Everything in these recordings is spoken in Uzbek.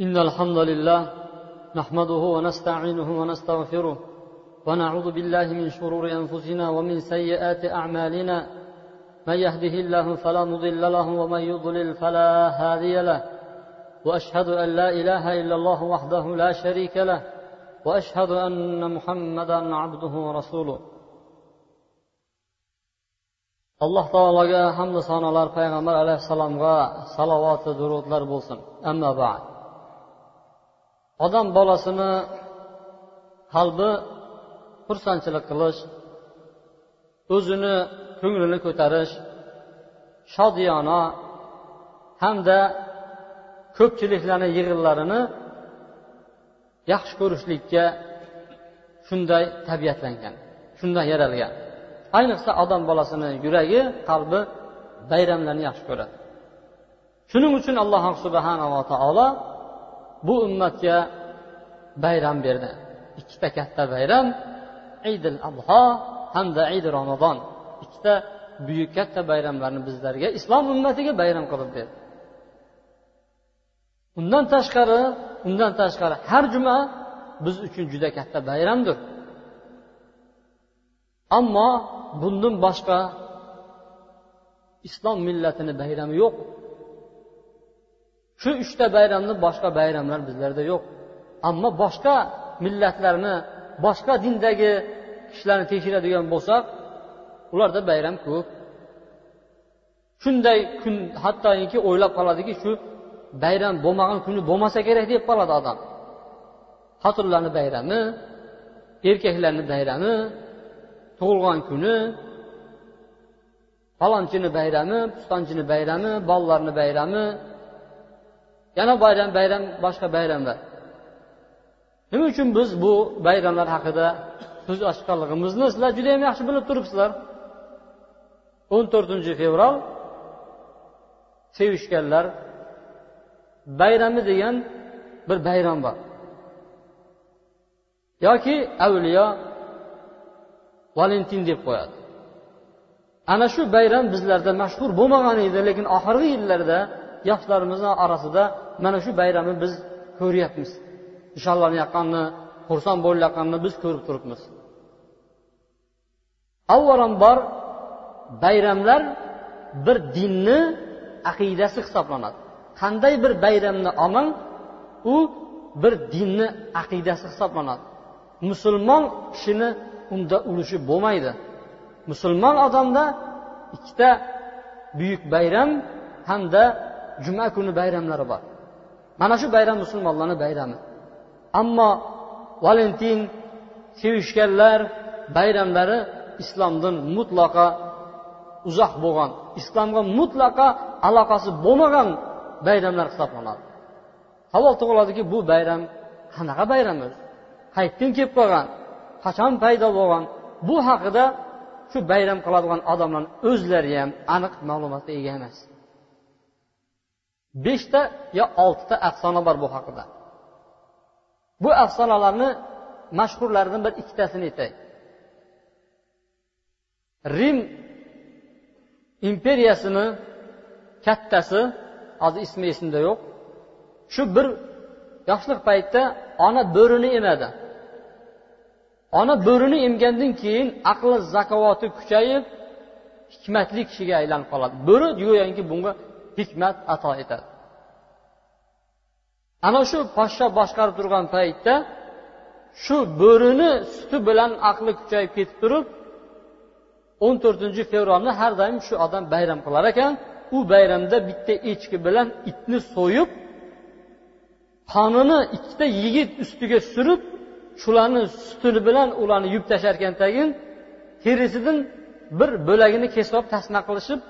إن الحمد لله نحمده ونستعينه ونستغفره ونعوذ بالله من شرور أنفسنا ومن سيئات أعمالنا من يهده الله فلا مضل له ومن يضلل فلا هادي له وأشهد أن لا إله إلا الله وحده لا شريك له وأشهد أن محمدا عبده ورسوله. alloh taologa hamda sanolar payg'ambar alayhissalomga salovati durudlar bo'lsin amma ba'd odam bolasini qalbi xursandchilik qilish o'zini ko'nglini ko'tarish shodiyona hamda ko'pchiliklarni yig'inlarini yaxshi ko'rishlikka shunday tabiatlangan shundan yaralgan. Ayniqsa odam bolasini yuragi qalbi bayramlarni yaxshi ko'radi. Shuning uchun alloh subhanava taolo bu ummatga bayram berdi. Ikkita katta bayram idil adho hamda idi ramazon ikkita buyuk katta bayramlarni bizlarga islom ummatiga bayram qilib berdi. Undan tashqari undan tashqari har juma biz uchun juda katta bayramdir. Ammo bundan boshqa islom millatini bayrami yo'q. Shu uchta bayramni boshqa bayramlar bizlarda yo'q. Ammo boshqa millatlarni boshqa dindagi kishilarni tekshiradigan bo'lsak ularda bayram ko'p. Shunday kun hattoki o'ylab qoladiki shu bayram bo'lmagan kuni bo'lmasa kerak deb qoladi odam. Xotinlarni bayrami erkaklarni bayrami tug'ilgan kuni falonchini bayrami pistonchini bayrami bolalarni bayrami yana bayram bayram boshqa bayramlar. Nima uchun biz bu bayramlar haqida so'z ochganligimizni sizlar juda yam yaxshi bilib turibsizlar? O'n to'rtinchi fevral sevishganlar bayrami degan bir bayram bor. Yoki avliyo valentin deb qo'yadi. Ana shu bayram bizlarda mashhur bo'lmagan edi lekin oxirgi yillarda yoshlarimizni orasida mana shu bayramni biz ko'ryapmiz. Nishonlanayotganini xursand bo'layotganini biz ko'rib turibmiz. Avvalambor bayramlar bir dinni aqidasi hisoblanadi. Qanday bir bayramni olmang u bir dinni aqidasi hisoblanadi. Musulmon kishini unda ulushi bo'lmaydi. Musulmon odamda ikkita buyuk bayram hamda juma kuni bayramlari bor. Mana shu bayram musulmonlarni bayrami. Ammo valentin sevishganlar bayramlari islomdan mutlaqo uzoq bo'lgan islomga mutlaqo aloqasi bo'lmagan bayramlar hisoblanadi. Savol tug'iladiki bu bayram qanaqa bayram o'zi qayerdan kelib qolgan qachon paydo bo'lgan? Bu haqida shu bayram qiladigan odamlarni o'zlari ham aniq ma'lumotga ega emas. Beshta yo oltita afsona bor bu haqida. Bu afsonalarni mashhurlaridan bir ikkitasini aytay. Rim imperiyasini kattasi hozir ismi esimda yo'q shu bir yoshlik paytida ona bo'rini emadi. Ona bo'rini emgandan keyin aqli zakovati kuchayib hikmatli kishiga aylanib qoladi. Bo'ri go'yoki bunga hikmat ato etadi. Ana shu podsho boshqarib turgan paytda shu bo'rini suti bilan aqli kuchayib ketib turib o'n to'rtinchi fevralni har doim shu odam bayram qilar ekan. U bayramda bitta echki bilan itni so'yib qonini ikkita yigit ustiga surib shularni sutini bilan ularni yuvib tashlarkan tagin terisidan bir bo'lagini kesib olib tasma qilishib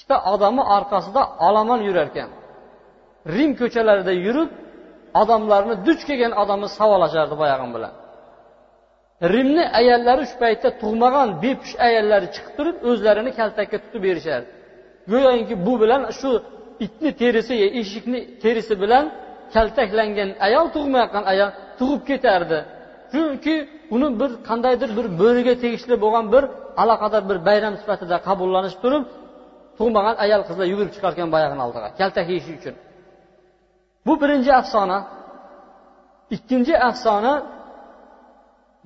ikkita odami orqasida olomon yurar ekan rim ko'chalarida yurib odamlarni duch kelgan odamni savolashardi boyag'i bilan. Rimni ayollari shu paytda tug'magan bepush ayollari chiqib turib o'zlarini kaltakka tutib berishardi. Go'yoki bu bilan shu itni terisi e, eshikni terisi bilan kaltaklangan ayol tug'mayotgan ayol tug'ib ketardi. Chunki uni bir qandaydir bir bo'riga tegishli bo'lgan bir aloqador bir bayram sifatida qabullanish turib tug'magan ayol qizlar yugurib chiqarkan boyag'ini oldiga. Kaltak yeyish uchun. Bu birinchi afsona. Ikkinchi afsona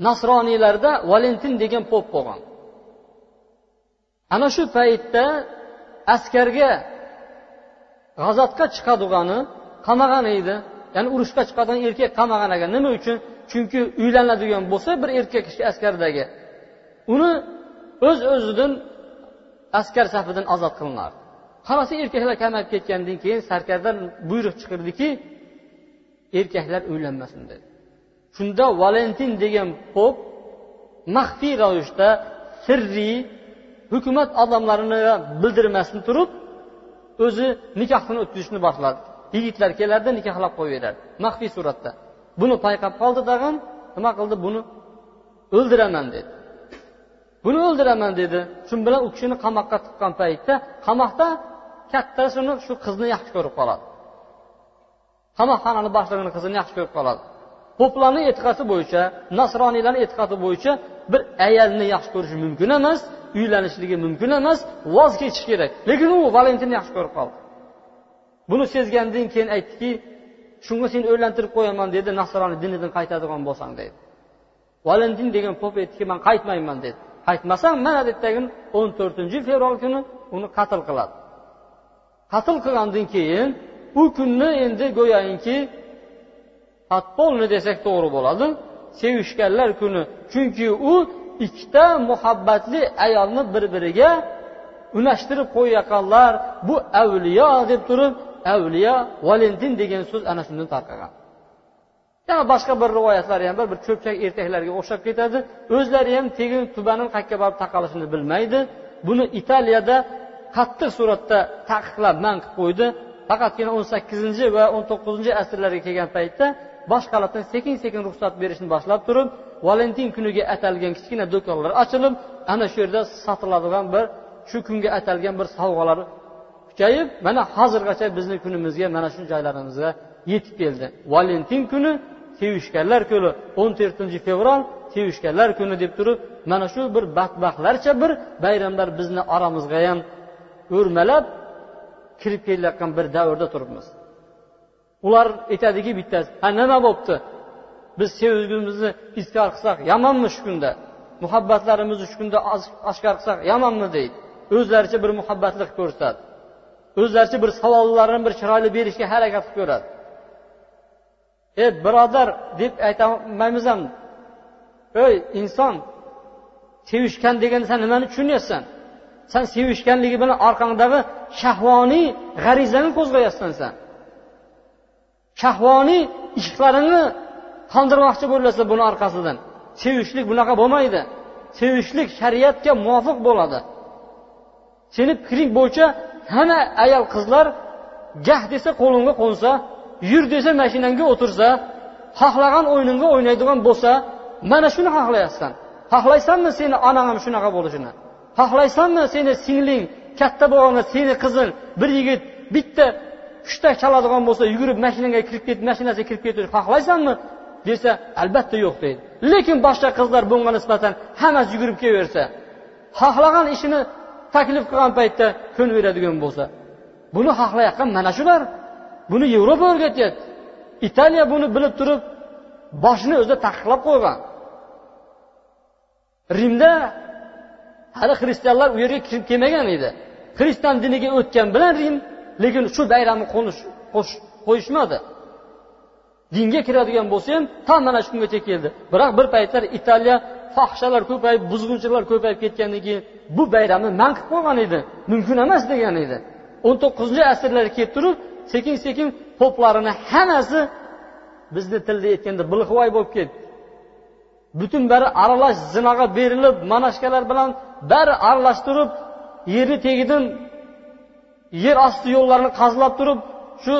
nasroniylarda valentin degan pop bo'lgan. Ana shu paytda askarga g'azotga chiqadigani qamagan edi. Ya'ni urushga chiqadigan erkak qamagan ekan. Nima uchun? Chunki uylanadigan bo'lsa bir erkak kishi askardagi. Uni o'z öz o'zidan askar safidan ozod qilinardi hammasi erkaklar kamayib ketgandan keyin sarkardan buyruq chiqirdiki erkaklar uylanmasin dedi. Shunda valentin degan pop maxfiy ravishda sirriy hukumat odamlarini bildirmasdan turib o'zi nikohini o'tkazishni boshladi. Yigitlar kelardi nikohlab qo'yaveradi maxfiy suratda. Buni payqab qoldi tag'in nima qildi? Buni o'ldiraman dedi. Buni o'ldiraman dedi. Shu bilan u kishini qamoqqa tiqqan paytda qamoqda kattasi uni shu qizni yaxshi ko'rib qoladi. Qamoqxonani boshlig'ini qizini yaxshi ko'rib qoladi. Poplarni e'tiqodi bo'yicha nasroniylarni e'tiqodi bo'yicha bir ayolni yaxshi ko'rishi mumkin emas uylanishligi mumkin emas voz kechish kerak. Lekin u valentinni yaxshi ko'rib qoldi. Buni sezgandan keyin aytdiki shunga seni o'ylantirib qo'yaman dedi nasroniy dinidan qaytadigan bo'lsang dedi. Valentin degan pop aytdiki man qaytmayman dedi. Aytmasam mana ertagi o'n to'rtinchi fevral kuni uni qatl qiladi. Qatl qilgandan keyin u kunni endi go'yoki atpolni desak to'g'ri bo'ladi. Sevishganlar kuni. Chunki u ikkita muhabbatli ayolni bir biriga unashtirib qo'yayotganlar. Bu avliyo deb turib avliyo valentin degan so'z ana shundan tarqagan. Yana boshqa bir rivoyatlar ham bor. Bir cho'pchak erkaklarga o'xshab ketadi. O'zlari ham tegin tubanin qayerga borib taqalishini bilmaydi. Buni italiyada qattiq suratda taqiqlab man qilib qo'ydi. Faqatgina o'n sakkizinchi va o'n to'qqizinchi asrlarga kelgan paytda boshqalardan sekin sekin ruxsat berishni boshlab turib valentin kuniga atalgan kichkina do'konlar ochilib ana shu yerda sotiladigan bir shu kunga atalgan bir sovg'alar kuchayib mana hozirgacha bizni kunimizga mana shu joylarimizga yetib keldi. Valentin kuni sevishganlar kuni o'n to'rtinchi fevral sevishganlar kuni deb turib mana shu bir badbaxtlarcha bir bayramlar bizni oramizga ham o'rmalab kirib kelayotgan bir davrda turibmiz. Ular aytadiki bittasi ha nima bo'libdi biz sevgimizni izkor qilsak yomonmi shu kunda? Muhabbatlarimizni shu kunda oshkor qilsak yomonmi deydi. O'zlaricha bir muhabbatlik ko'rsatadi o'zlaricha bir savollarni bir chiroyli berishga harakat qilib ko'radi. Ey birodar deb aytolmaymiz ham. Ey inson sevishgan deganda san nimani tushunyapsan? San sevishganligi bilan orqangdagi shahvoniy g'arizani qo'zg'ayapsan san shahvoniy ishqlarini qondirmoqchi bo'lyapsan buni orqasidan. Sevishlik bunaqa bo'lmaydi. Sevishlik shariatga muvofiq bo'ladi. Seni fikring bo'yicha hamma ayol qizlar gah desa qo'lingga qo'nsa yur desa mashinangga o'tirsa xohlagan o'yiningga o'ynaydigan bo'lsa mana shuni xohlayapsan. Xohlaysanmi seni onang ham shunaqa bo'lishini? Xohlaysanmi seni singling katta bo'lganda seni qizing bir yigit bitta hushtak chaladigan bo'lsa yugurib mashinaga kirib ketib mashinasiga kirib ketishni xohlaysanmi? Desa albatta yo'q deydi. Lekin boshqa qizlar bunga nisbatan hammasi yugurib kelaversa xohlagan ishini taklif qilgan paytda ko'naveradigan bo'lsa buni xohlayotgan mana shular. Buni yevropa o'rgatyapti. Italiya buni bilib turib boshini o'zida taqiqlab qo'ygan. Rimda hali xristianlar u yerga kirib kelmagan edi. Xristian diniga o'tgan bilan rim lekin shu bayramni qo'yishmadi. Dinga kiradigan bo'lsa ham tam mana shu kungacha keldi. Biroq bir paytlar italiya fohishalar ko'payib buzg'unchilar ko'payib ketgandan keyin bu bayramni man qilib qo'ygan edi. Mumkin emas degan edi. O'n to'qqizinchi asrlarga kelib turib sekin sekin poplarini hammasi bizni tilda aytganda bilg'ivoy bo'lib ketdi butun bari aralash zinoga berilib manashkalar bilan bari aralashtirib yerni tagidan yer osti yo'llarini qazilab turib shu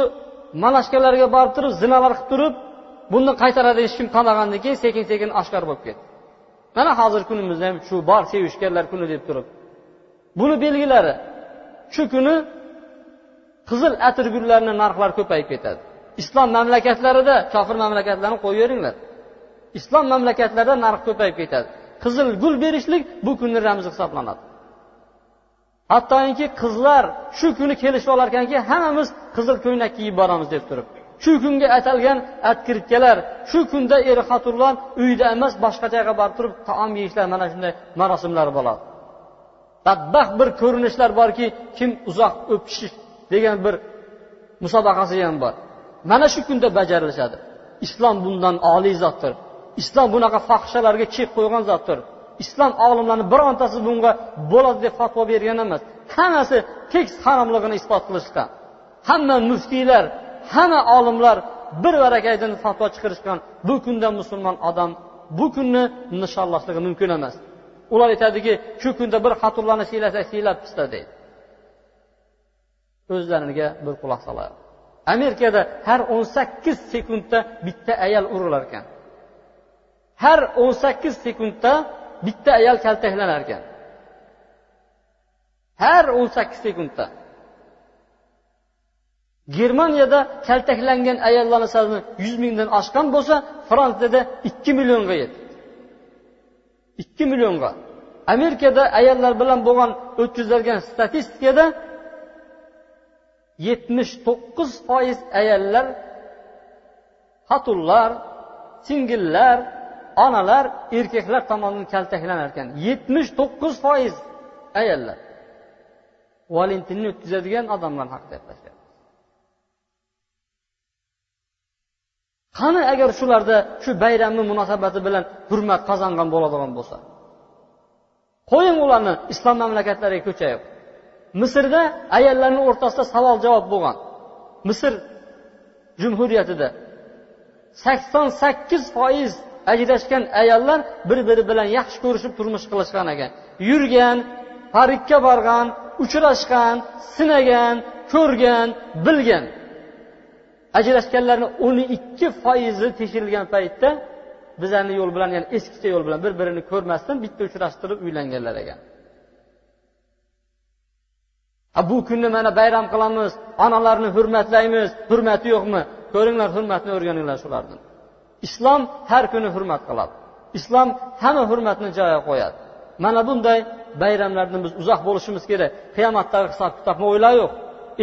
manashkalarga borib turib zinolar qilib turib buni qaytaradi hech kim qamagandan keyin sekin sekin oshkor bo'lib ketdi mana hozirgi kunimizda ham shu bor sevishganlar kuni deb turib. Buni belgilari shu kuni qizil atirgullarni narxlari ko'payib ketadi. Islom mamlakatlarida kofir mamlakatlarni qo'yaveringlar islom mamlakatlarida narx ko'payib ketadi. Qizil gul berishlik bu kunni ramzi hisoblanadi. Hattoki qizlar shu kuni kelishib olar ekanki hammamiz qizil ko'ylak kiyib boramiz deb turib. Shu kunga atalgan atkirtkalar shu kunda er xotinlar uyda emas boshqa joyga borib turib taom yeyishlar mana shunday marosimlar bo'ladi. Badbaxt bir ko'rinishlar borki kim uzoq o'pishish degan bir musobaqasi ham bor. Mana shu kunda bajarilishadi. Islom bundan oliy zotdir. Islom bunaqa fohishalarga chek qo'ygan zotdir. Islom olimlarini birontasi bunga bo'ladi deb fatvo bergan emas. Hammasi tekis haromligini isbot qilishgan. Hamma muftiylar hamma olimlar bir barakaydan fatvo chiqarishgan. Bu kunda musulmon odam bu kunni nishonlashligi mumkin emas. Ular aytadiki shu kunda bir xotinlarni siylasak siylab pista deydi. O'zlariga bir quloq soladi. Amerikada har o'n sakkiz sekundda bitta ayol urilar ekan. Har o'n sakkiz sekundda bitta ayol kaltaklanar ekan. Har o'n sakkiz sekundda. Germaniyada kaltaklangan ayollarni soni yuz mingdan oshgan bo'lsa fransiyada ikki millionga yetdi. Ikki millionga. Amerikada ayollar bilan bo'lgan o'tkazilgan statistikada yetmish to'qqiz foiz ayollar xotinlar singillar onalar erkaklar tomonidan kaltaklanar ekan yetmish to'qqiz foiz ayollar. Valentinni o'tkazadigan odamlar haqida gaplashyapmiz qani agar shularda shu bayramni munosabati bilan hurmat qozongan bo'ladigan bo'lsa? Qo'ying ularni islom mamlakatlariga ko'chayib. Misrda ayollarni o'rtasida savol javob bo'lgan. Misr jumhuriyatida sakson sakkiz foiz ajrashgan ayollar bir biri bilan yaxshi ko'rishib turmush qilishgan ekan. Yurgan parikka borgan uchrashgan sinagan ko'rgan bilgan. Ajrashganlarni o'n ikki foizi tekshirilgan paytda bizani yo'l bilan ya'ni eskicha yo'l bilan bir birini ko'rmasdan bitta uchrashtirib uylanganlar ekan. Bu kunni mana bayram qilamiz onalarni hurmatlaymiz. Hurmati yo'qmi? Ko'ringlar hurmatni o'rganinglar shulardan. Islom har kuni hurmat qiladi. Islom hamma hurmatni joyiga qo'yadi. Mana bunday bayramlardan biz uzoq bo'lishimiz kerak. Qiyomatdagi hisob kitobni o'ylar yo'q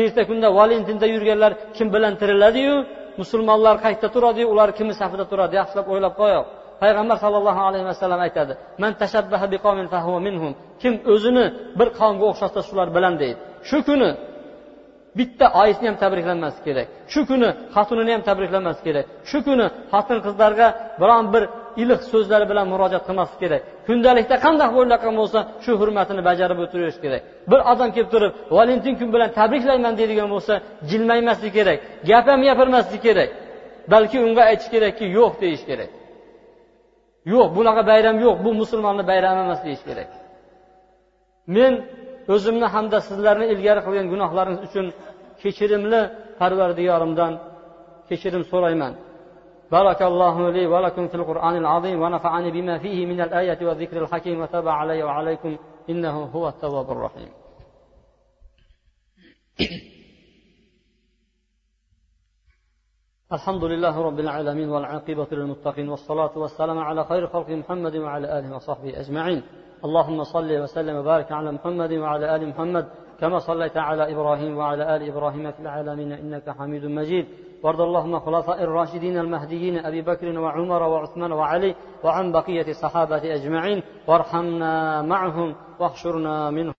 erta kunda valentinda yurganlar kim bilan tiriladiyu? Musulmonlar qayerda turadiyu? Ular kimni safida turadi? Yaxshilab o'ylab qo'yoq payg'ambar sallallohu alayhi vasallam aytadi man tashabbaha minhum. Kim o'zini bir qavmga o'xshatsa shular bilan deydi. Shu kuni bitta oyisini ham tabriklanmasi kerak. Shu kuni xotinini ham tabriklanmasi kerak. Shu kuni xotin qizlarga biron bir iliq so'zlari bilan murojaat qilmaslik kerak. Kundalikda qanday bo'layotgan bo'lsa shu hurmatini bajarib o'tirish kerak. Bir odam kelib turib valentin kun bilan tabriklayman deydigan bo'lsa jilmaymaslik kerak gap ham gapirmaslik kerak balki unga aytish kerakki yo'q deyish kerak. yo'q bunaqa bayram yo'q bu musulmonni bayrami emas deyish kerak men o'zimni hamda sizlarni ilgari qilgan gunohlaringiz uchun kechirimli parvardigorimdan kechirim so'rayman بارك الله لي ولكم في القرآن العظيم ونفعني بما فيه من الآية والذكر الحكيم وتاب علي وعليكم إنه هو التواب الرحيم الحمد لله رب العالمين والعاقبة للمتقين والصلاة والسلام على خير خلق محمد وعلى آله وصحبه أجمعين. اللهم صل وسلم وبارك على محمد وعلى آل محمد كما صليت على إبراهيم وعلى آل إبراهيم في العالمين إنك حميد مجيد. وارض اللهم خلفاء الراشدين المهديين أبي بكر وعمر وعثمان وعلي وعن بقية الصحابة أجمعين. وارحمنا معهم واحشرنا منهم.